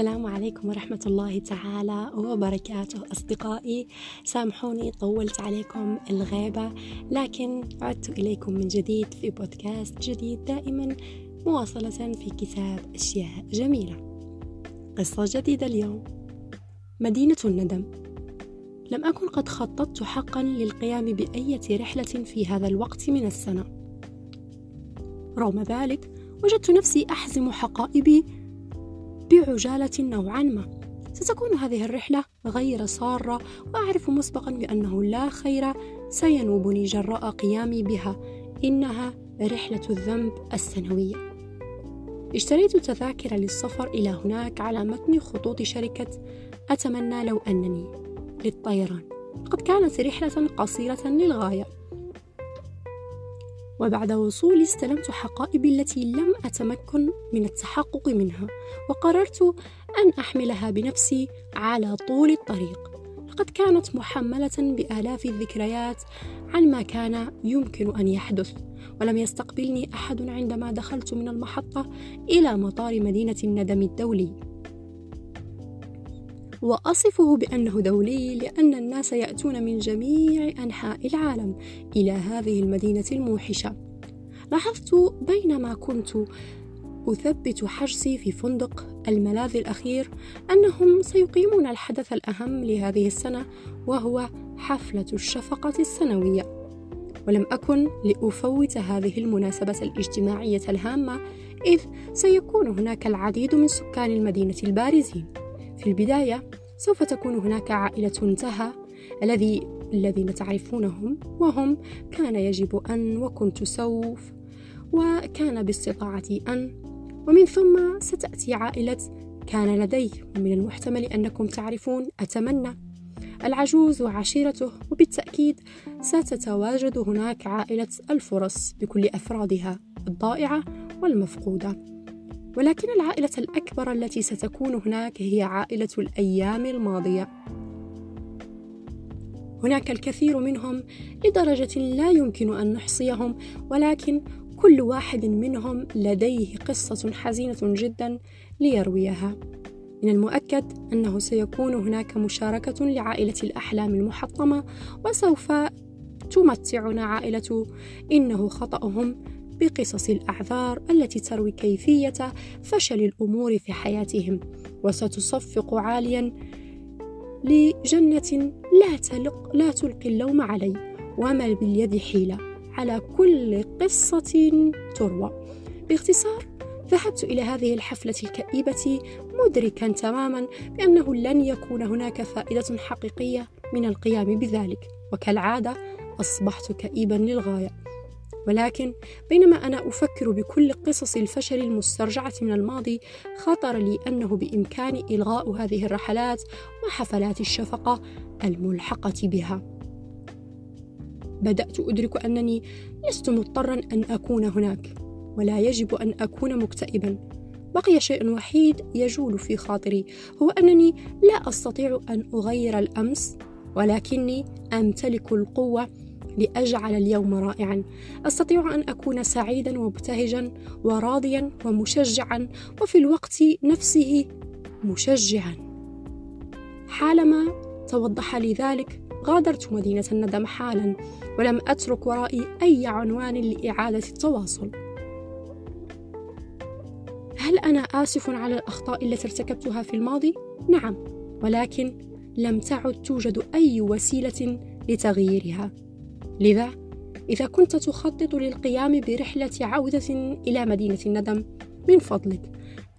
السلام عليكم ورحمة الله تعالى وبركاته. أصدقائي سامحوني طولت عليكم الغيبة لكن عدت إليكم من جديد في بودكاست جديد دائما مواصلة في كتاب أشياء جميلة. قصة جديدة اليوم. مدينة الندم. لم أكن قد خططت حقا للقيام بأية رحلة في هذا الوقت من السنة. رغم ذلك وجدت نفسي أحزم حقائبي بعجالة نوعا ما. ستكون هذه الرحلة غير سارة وأعرف مسبقا بأنه لا خير. سينوبني جراء قيامي بها. إنها رحلة الذنب السنوية. اشتريت تذاكر للسفر إلى هناك على متن خطوط شركة أتمنى لو أنني للطيران. قد كانت رحلة قصيرة للغاية. وبعد وصولي استلمت حقائبي التي لم أتمكن من التحقق منها وقررت أن أحملها بنفسي على طول الطريق. لقد كانت محملة بآلاف الذكريات عن ما كان يمكن أن يحدث ولم يستقبلني أحد عندما دخلت من المحطة إلى مطار مدينة الندم الدولي. وأصفه بأنه دولي لأن الناس يأتون من جميع أنحاء العالم إلى هذه المدينة الموحشة. لاحظت بينما كنت أثبت حجزي في فندق الملاذ الأخير أنهم سيقيمون الحدث الأهم لهذه السنة وهو حفلة الشفقة السنوية. ولم أكن لأفوت هذه المناسبة الاجتماعية الهامة إذ سيكون هناك العديد من سكان المدينة البارزين. في البداية سوف تكون هناك عائلة تها الذي الذين تعرفونهم وهم كان يجب أن وكنت سوف وكان باستطاعتي أن ومن ثم ستأتي عائلة كان لدي ومن المحتمل أنكم تعرفون أتمنى. العجوز وعشيرته وبالتأكيد ستتواجد هناك عائلة الفرص بكل أفرادها الضائعة والمفقودة. ولكن العائلة الأكبر التي ستكون هناك هي عائلة الأيام الماضية. هناك الكثير منهم لدرجة لا يمكن أن نحصيهم ولكن كل واحد منهم لديه قصة حزينة جدا ليرويها. من المؤكد أنه سيكون هناك مشاركة لعائلة الأحلام المحطمة وسوف تمتعنا عائلة إنه خطأهم بقصص الأعذار التي تروي كيفية فشل الأمور في حياتهم وستصفق عاليا لجنة لا, تلق لا تلقي اللوم علي وما باليد حيلة. على كل قصة تروى. باختصار ذهبت إلى هذه الحفلة الكئيبة مدركا تماما بأنه لن يكون هناك فائدة حقيقية من القيام بذلك وكالعادة أصبحت كئيبا للغاية. ولكن بينما أنا أفكر بكل قصص الفشل المسترجعة من الماضي خطر لي أنه بإمكاني إلغاء هذه الرحلات وحفلات الشفقة الملحقة بها. بدأت أدرك أنني لست مضطرا أن أكون هناك ولا يجب أن أكون مكتئبا. بقي شيء وحيد يجول في خاطري هو أنني لا أستطيع أن أغير الأمس ولكني أمتلك القوة لأجعل اليوم رائعا. أستطيع أن أكون سعيدا ومبتهجا وراضيا ومشجعا وفي الوقت نفسه مشجعا. حالما توضح لي ذلك غادرت مدينة الندم حالا ولم أترك ورائي أي عنوان لإعادة التواصل. هل أنا آسف على الأخطاء التي ارتكبتها في الماضي؟ نعم ولكن لم تعد توجد أي وسيلة لتغييرها. لذا إذا كنت تخطط للقيام برحلة عودة إلى مدينة الندم من فضلك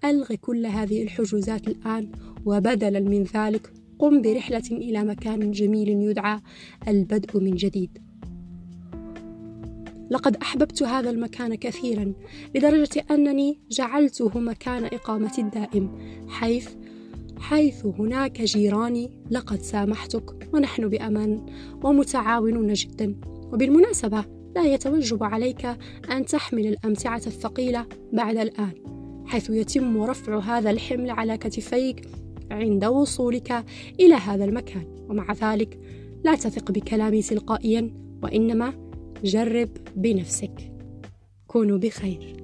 ألغ كل هذه الحجوزات الآن وبدلا من ذلك قم برحلة إلى مكان جميل يدعى البدء من جديد. لقد أحببت هذا المكان كثيرا لدرجة أنني جعلته مكان إقامتي الدائم حيث حيث هناك جيراني لقد سامحتك ونحن بأمان ومتعاونون جدا. وبالمناسبة لا يتوجب عليك أن تحمل الأمتعة الثقيلة بعد الآن حيث يتم رفع هذا الحمل على كتفيك عند وصولك إلى هذا المكان. ومع ذلك لا تثق بكلامي تلقائيا وإنما جرب بنفسك. كونوا بخير.